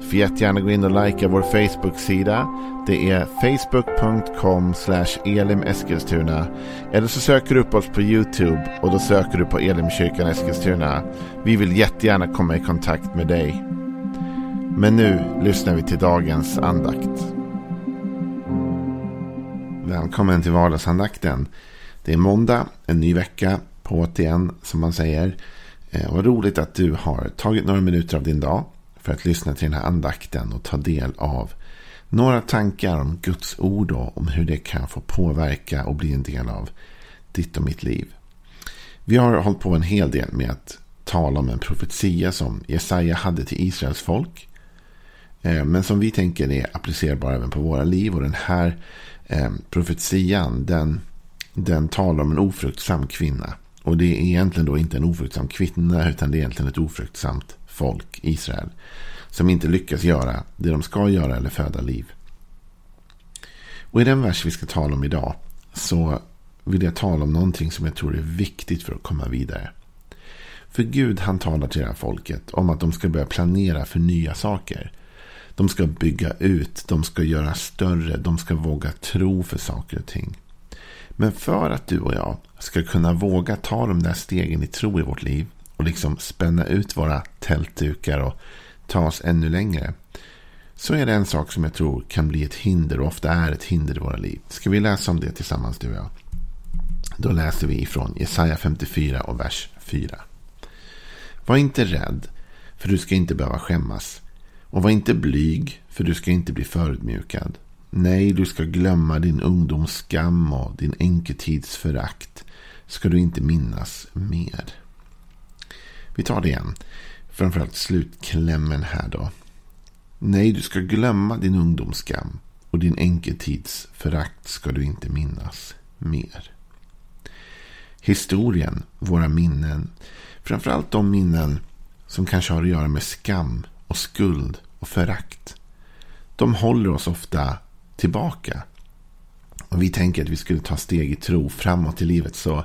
Du får jättegärna gå in och likea vår Facebook-sida. Det är facebook.com elimeskilstuna. Eller så söker du upp oss på YouTube och då söker du på Elimkyrkan Eskilstuna. Vi vill jättegärna komma i kontakt med dig. Men nu lyssnar vi till dagens andakt. Välkommen till vardagsandakten. Det är måndag, en ny vecka på återigen som man säger. Eh, vad roligt att du har tagit några minuter av din dag för att lyssna till den här andakten och ta del av några tankar om Guds ord och om hur det kan få påverka och bli en del av ditt och mitt liv. Vi har hållit på en hel del med att tala om en profetia som Jesaja hade till Israels folk. Eh, men som vi tänker är applicerbar även på våra liv. Och den här eh, profetian den, den talar om en ofruktsam kvinna. Och det är egentligen då inte en ofruktsam kvinna utan det är egentligen ett ofruktsamt folk, Israel. Som inte lyckas göra det de ska göra eller föda liv. Och i den vers vi ska tala om idag så vill jag tala om någonting som jag tror är viktigt för att komma vidare. För Gud han talar till det här folket om att de ska börja planera för nya saker. De ska bygga ut, de ska göra större, de ska våga tro för saker och ting. Men för att du och jag ska kunna våga ta de där stegen i tro i vårt liv och liksom spänna ut våra tältdukar och ta oss ännu längre. Så är det en sak som jag tror kan bli ett hinder och ofta är ett hinder i våra liv. Ska vi läsa om det tillsammans du och jag? Då läser vi ifrån Jesaja 54 och vers 4. Var inte rädd, för du ska inte behöva skämmas. Och var inte blyg, för du ska inte bli förödmjukad. Nej, du ska glömma din ungdoms skam och din enketids förakt. Ska du inte minnas mer. Vi tar det igen. Framförallt slutklämmen här då. Nej, du ska glömma din ungdomsskam och din enketids förakt ska du inte minnas mer. Historien, våra minnen, framförallt de minnen som kanske har att göra med skam och skuld och förakt. De håller oss ofta tillbaka. Om vi tänker att vi skulle ta steg i tro framåt i livet så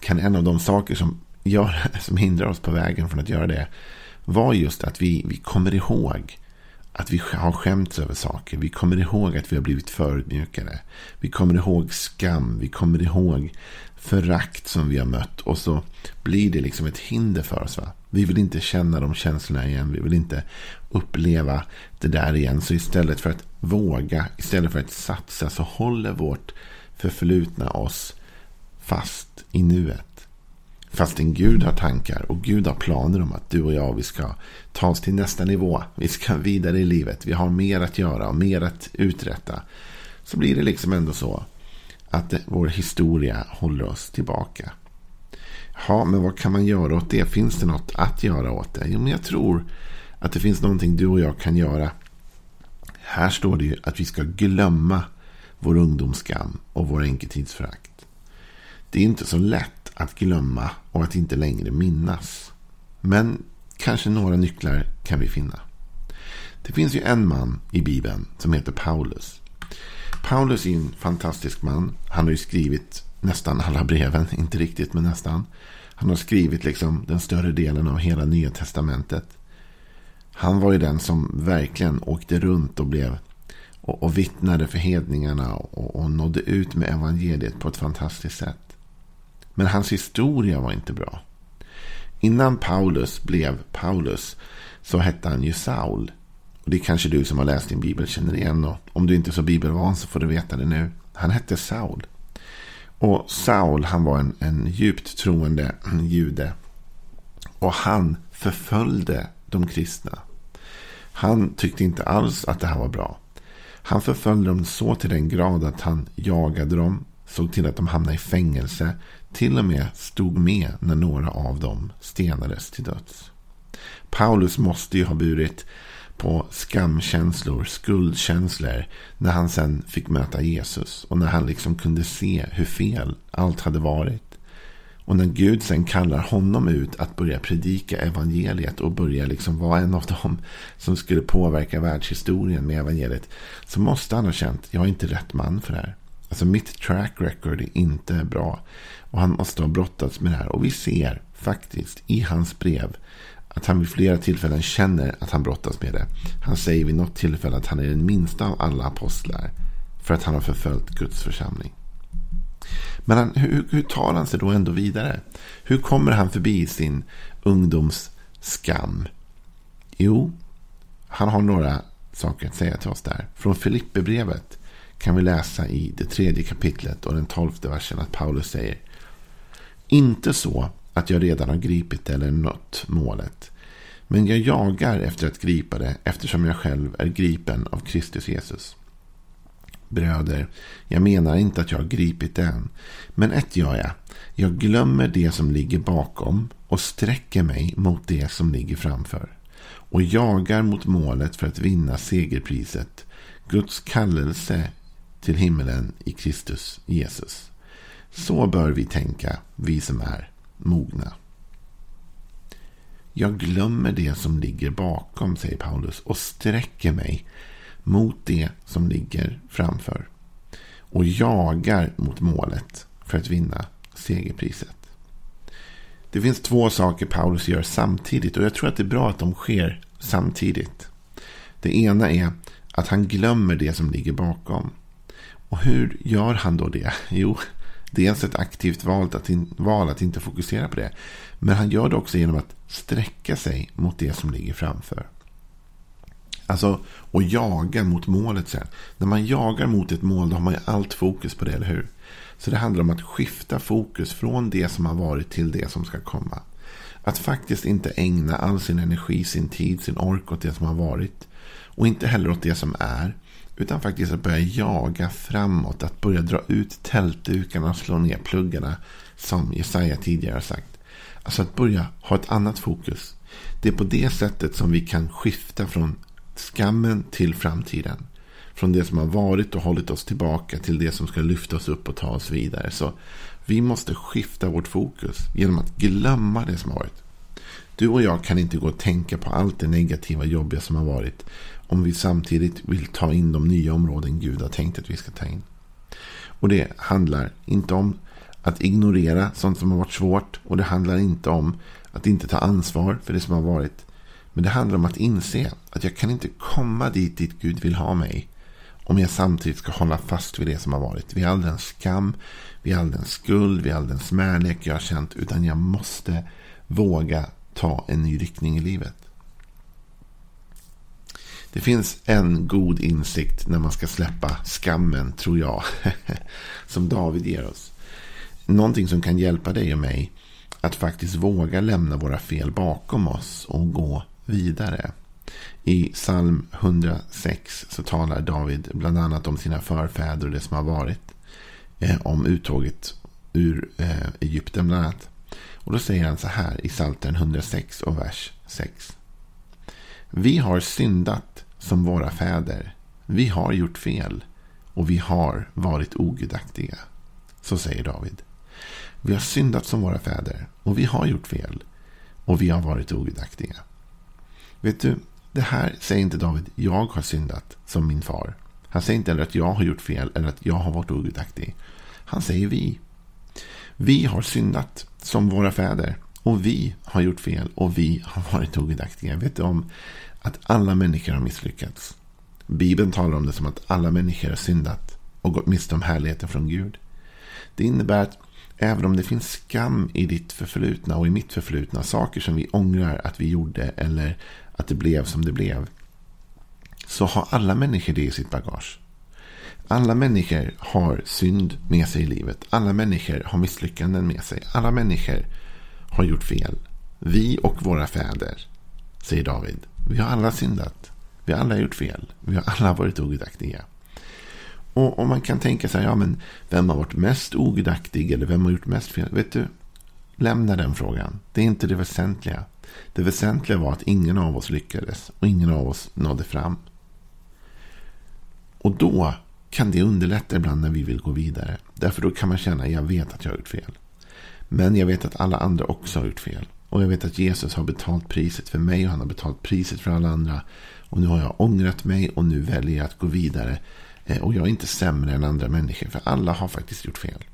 kan en av de saker som, gör, som hindrar oss på vägen från att göra det var just att vi, vi kommer ihåg att vi har skämts över saker. Vi kommer ihåg att vi har blivit förödmjukade. Vi kommer ihåg skam. Vi kommer ihåg förakt som vi har mött. Och så blir det liksom ett hinder för oss. Va? Vi vill inte känna de känslorna igen. Vi vill inte uppleva det där igen. Så istället för att våga, istället för att satsa så håller vårt förflutna oss fast i nuet. Fastän Gud har tankar och Gud har planer om att du och jag vi ska ta oss till nästa nivå. Vi ska vidare i livet. Vi har mer att göra och mer att uträtta. Så blir det liksom ändå så att vår historia håller oss tillbaka. Ja, men vad kan man göra åt det? Finns det något att göra åt det? Jo, men jag tror att det finns någonting du och jag kan göra. Här står det ju att vi ska glömma vår ungdomsskam och vår enketidsförakt. Det är inte så lätt att glömma och att inte längre minnas. Men kanske några nycklar kan vi finna. Det finns ju en man i Bibeln som heter Paulus. Paulus är en fantastisk man. Han har ju skrivit nästan alla breven, inte riktigt men nästan. Han har skrivit liksom den större delen av hela Nya Testamentet. Han var ju den som verkligen åkte runt och blev och, och vittnade för hedningarna och, och nådde ut med evangeliet på ett fantastiskt sätt. Men hans historia var inte bra. Innan Paulus blev Paulus så hette han ju Saul. Och det kanske du som har läst din bibel känner igen. Och om du inte är så bibelvan så får du veta det nu. Han hette Saul. Och Saul han var en, en djupt troende jude. Och han förföljde de kristna. Han tyckte inte alls att det här var bra. Han förföljde dem så till den grad att han jagade dem, såg till att de hamnade i fängelse, till och med stod med när några av dem stenades till döds. Paulus måste ju ha burit på skamkänslor, skuldkänslor när han sen fick möta Jesus och när han liksom kunde se hur fel allt hade varit. Och när Gud sen kallar honom ut att börja predika evangeliet och börja liksom vara en av dem som skulle påverka världshistorien med evangeliet. Så måste han ha känt, jag är inte rätt man för det här. Alltså mitt track record är inte bra. Och han måste ha brottats med det här. Och vi ser faktiskt i hans brev att han vid flera tillfällen känner att han brottas med det. Han säger vid något tillfälle att han är den minsta av alla apostlar. För att han har förföljt Guds församling. Men han, hur, hur tar han sig då ändå vidare? Hur kommer han förbi sin ungdoms skam? Jo, han har några saker att säga till oss där. Från Filipperbrevet kan vi läsa i det tredje kapitlet och den tolfte versen att Paulus säger Inte så att jag redan har gripit eller nått målet. Men jag jagar efter att gripa det eftersom jag själv är gripen av Kristus Jesus. Bröder, jag menar inte att jag har gripit det än. Men ett gör jag. Jag glömmer det som ligger bakom och sträcker mig mot det som ligger framför. Och jagar mot målet för att vinna segerpriset. Guds kallelse till himmelen i Kristus Jesus. Så bör vi tänka, vi som är mogna. Jag glömmer det som ligger bakom, säger Paulus, och sträcker mig mot det som ligger framför. Och jagar mot målet för att vinna segerpriset. Det finns två saker Paulus gör samtidigt och jag tror att det är bra att de sker samtidigt. Det ena är att han glömmer det som ligger bakom. Och hur gör han då det? Jo, dels ett aktivt val att, in, val att inte fokusera på det. Men han gör det också genom att sträcka sig mot det som ligger framför. Alltså, och jaga mot målet sen. När man jagar mot ett mål då har man ju allt fokus på det, eller hur? Så det handlar om att skifta fokus från det som har varit till det som ska komma. Att faktiskt inte ägna all sin energi, sin tid, sin ork åt det som har varit. Och inte heller åt det som är. Utan faktiskt att börja jaga framåt. Att börja dra ut tältdukarna och slå ner pluggarna. Som Jesaja tidigare har sagt. Alltså att börja ha ett annat fokus. Det är på det sättet som vi kan skifta från skammen till framtiden. Från det som har varit och hållit oss tillbaka till det som ska lyfta oss upp och ta oss vidare. Så vi måste skifta vårt fokus genom att glömma det som har varit. Du och jag kan inte gå och tänka på allt det negativa och jobbiga som har varit. Om vi samtidigt vill ta in de nya områden Gud har tänkt att vi ska ta in. Och det handlar inte om att ignorera sånt som har varit svårt. Och det handlar inte om att inte ta ansvar för det som har varit. Men det handlar om att inse att jag kan inte komma dit dit Gud vill ha mig. Om jag samtidigt ska hålla fast vid det som har varit. Vid all den skam, vid all den skuld, vid all den smärlek jag har känt. Utan jag måste våga ta en ny riktning i livet. Det finns en god insikt när man ska släppa skammen, tror jag. som David ger oss. Någonting som kan hjälpa dig och mig att faktiskt våga lämna våra fel bakom oss och gå vidare. I psalm 106 så talar David bland annat om sina förfäder och det som har varit. Eh, om uttåget ur eh, Egypten bland annat. Och då säger han så här i Psaltaren 106 och vers 6. Vi har syndat som våra fäder. Vi har gjort fel och vi har varit ogudaktiga. Så säger David. Vi har syndat som våra fäder och vi har gjort fel och vi har varit ogudaktiga. Vet du, det här säger inte David, jag har syndat som min far. Han säger inte heller att jag har gjort fel eller att jag har varit ogudaktig. Han säger vi. Vi har syndat som våra fäder. Och vi har gjort fel och vi har varit ogudaktiga. Vet du om att alla människor har misslyckats? Bibeln talar om det som att alla människor har syndat och gått miste om härligheten från Gud. Det innebär att även om det finns skam i ditt förflutna och i mitt förflutna, saker som vi ångrar att vi gjorde eller att det blev som det blev. Så har alla människor det i sitt bagage. Alla människor har synd med sig i livet. Alla människor har misslyckanden med sig. Alla människor har gjort fel. Vi och våra fäder, säger David. Vi har alla syndat. Vi har alla gjort fel. Vi har alla varit ogudaktiga. Och, om man kan tänka sig, ja men vem har varit mest ogudaktig eller vem har gjort mest fel? Vet du, lämna den frågan. Det är inte det väsentliga. Det väsentliga var att ingen av oss lyckades och ingen av oss nådde fram. Och då kan det underlätta ibland när vi vill gå vidare. Därför då kan man känna, jag vet att jag har gjort fel. Men jag vet att alla andra också har gjort fel. Och jag vet att Jesus har betalt priset för mig och han har betalt priset för alla andra. Och nu har jag ångrat mig och nu väljer jag att gå vidare. Eh, och jag är inte sämre än andra människor för alla har faktiskt gjort fel.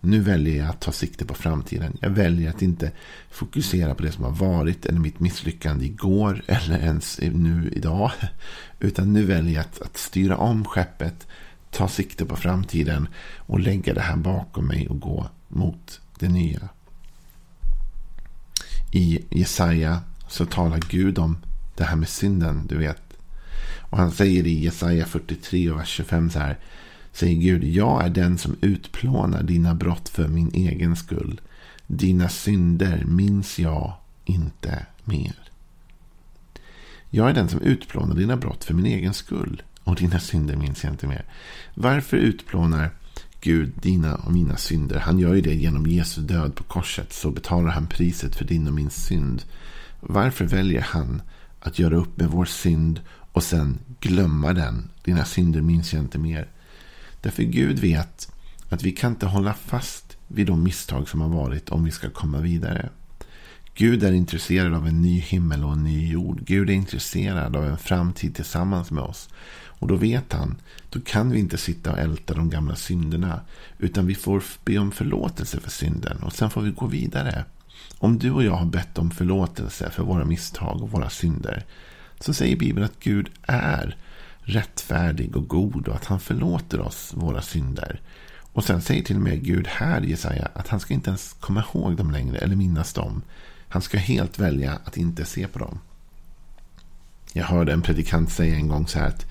Nu väljer jag att ta sikte på framtiden. Jag väljer att inte fokusera på det som har varit eller mitt misslyckande igår eller ens nu idag. Utan nu väljer jag att, att styra om skeppet, ta sikte på framtiden och lägga det här bakom mig och gå mot det nya. I Jesaja så talar Gud om det här med synden, du vet. Och han säger i Jesaja 43 och vers 25 så här. Säger Gud, jag är den som utplånar dina brott för min egen skull. Dina synder minns jag inte mer. Jag är den som utplånar dina brott för min egen skull. Och dina synder minns jag inte mer. Varför utplånar Gud dina och mina synder? Han gör ju det genom Jesu död på korset. Så betalar han priset för din och min synd. Varför väljer han att göra upp med vår synd och sen glömma den? Dina synder minns jag inte mer. Därför Gud vet att vi kan inte hålla fast vid de misstag som har varit om vi ska komma vidare. Gud är intresserad av en ny himmel och en ny jord. Gud är intresserad av en framtid tillsammans med oss. Och då vet han, då kan vi inte sitta och älta de gamla synderna. Utan vi får be om förlåtelse för synden och sen får vi gå vidare. Om du och jag har bett om förlåtelse för våra misstag och våra synder. Så säger Bibeln att Gud är rättfärdig och god och att han förlåter oss våra synder. Och sen säger till och med Gud här, Jesaja, att han ska inte ens komma ihåg dem längre eller minnas dem. Han ska helt välja att inte se på dem. Jag hörde en predikant säga en gång så här att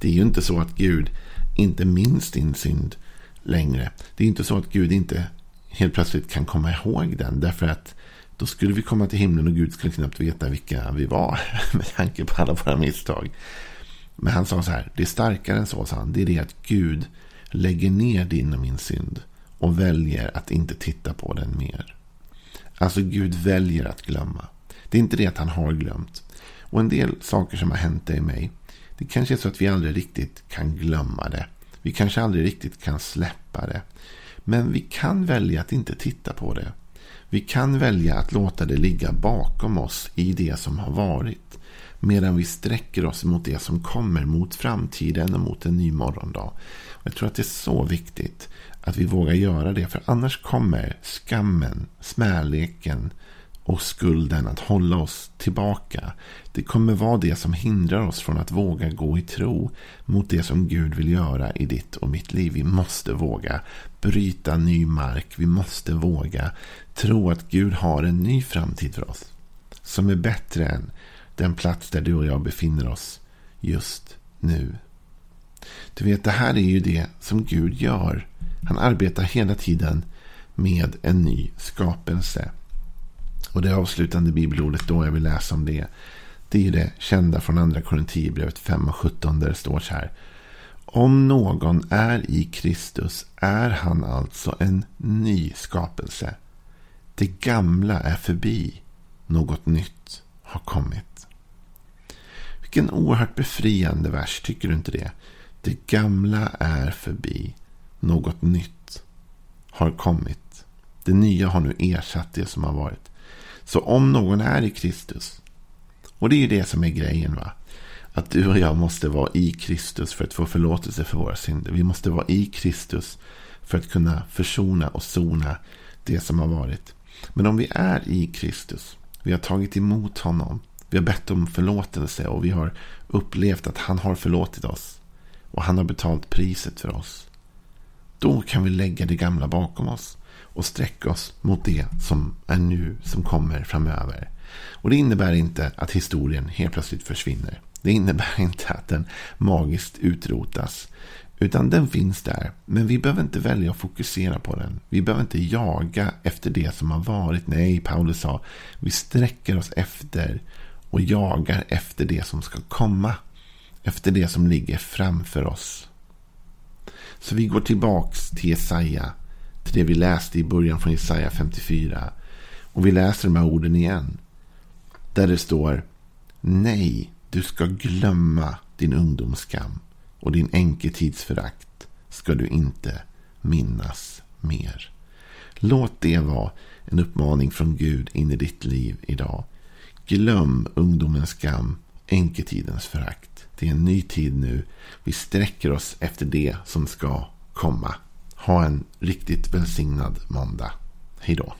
det är ju inte så att Gud inte minns din synd längre. Det är inte så att Gud inte helt plötsligt kan komma ihåg den. Därför att då skulle vi komma till himlen och Gud skulle knappt veta vilka vi var. Med tanke på alla våra misstag. Men han sa så här, det är starkare än så, sa han. Det är det att Gud lägger ner din och min synd och väljer att inte titta på den mer. Alltså Gud väljer att glömma. Det är inte det att han har glömt. Och en del saker som har hänt dig i mig. Det kanske är så att vi aldrig riktigt kan glömma det. Vi kanske aldrig riktigt kan släppa det. Men vi kan välja att inte titta på det. Vi kan välja att låta det ligga bakom oss i det som har varit. Medan vi sträcker oss mot det som kommer, mot framtiden och mot en ny morgondag. Och jag tror att det är så viktigt att vi vågar göra det. För annars kommer skammen, smäleken och skulden att hålla oss tillbaka. Det kommer vara det som hindrar oss från att våga gå i tro mot det som Gud vill göra i ditt och mitt liv. Vi måste våga bryta ny mark. Vi måste våga tro att Gud har en ny framtid för oss. Som är bättre än den plats där du och jag befinner oss just nu. Du vet, det här är ju det som Gud gör. Han arbetar hela tiden med en ny skapelse. Och det avslutande bibelordet då jag vill läsa om det. Det är ju det kända från andra Korinthierbrevet 5 och 17 där det står så här. Om någon är i Kristus är han alltså en ny skapelse. Det gamla är förbi. Något nytt har kommit. Vilken oerhört befriande vers, tycker du inte det? Det gamla är förbi. Något nytt har kommit. Det nya har nu ersatt det som har varit. Så om någon är i Kristus. Och det är ju det som är grejen. va? Att du och jag måste vara i Kristus för att få förlåtelse för våra synder. Vi måste vara i Kristus för att kunna försona och sona det som har varit. Men om vi är i Kristus. Vi har tagit emot honom. Vi har bett om förlåtelse och vi har upplevt att han har förlåtit oss. Och han har betalt priset för oss. Då kan vi lägga det gamla bakom oss och sträcka oss mot det som är nu, som kommer framöver. Och det innebär inte att historien helt plötsligt försvinner. Det innebär inte att den magiskt utrotas. Utan den finns där. Men vi behöver inte välja att fokusera på den. Vi behöver inte jaga efter det som har varit. Nej, Paulus sa. Vi sträcker oss efter och jagar efter det som ska komma. Efter det som ligger framför oss. Så vi går tillbaks till Jesaja. Till det vi läste i början från Jesaja 54. Och vi läser de här orden igen. Där det står. Nej, du ska glömma din ungdomsskam. Och din enketidsförakt ska du inte minnas mer. Låt det vara en uppmaning från Gud in i ditt liv idag. Glöm ungdomens skam, enketidens förakt. Det är en ny tid nu. Vi sträcker oss efter det som ska komma. Ha en riktigt välsignad måndag. Hej då.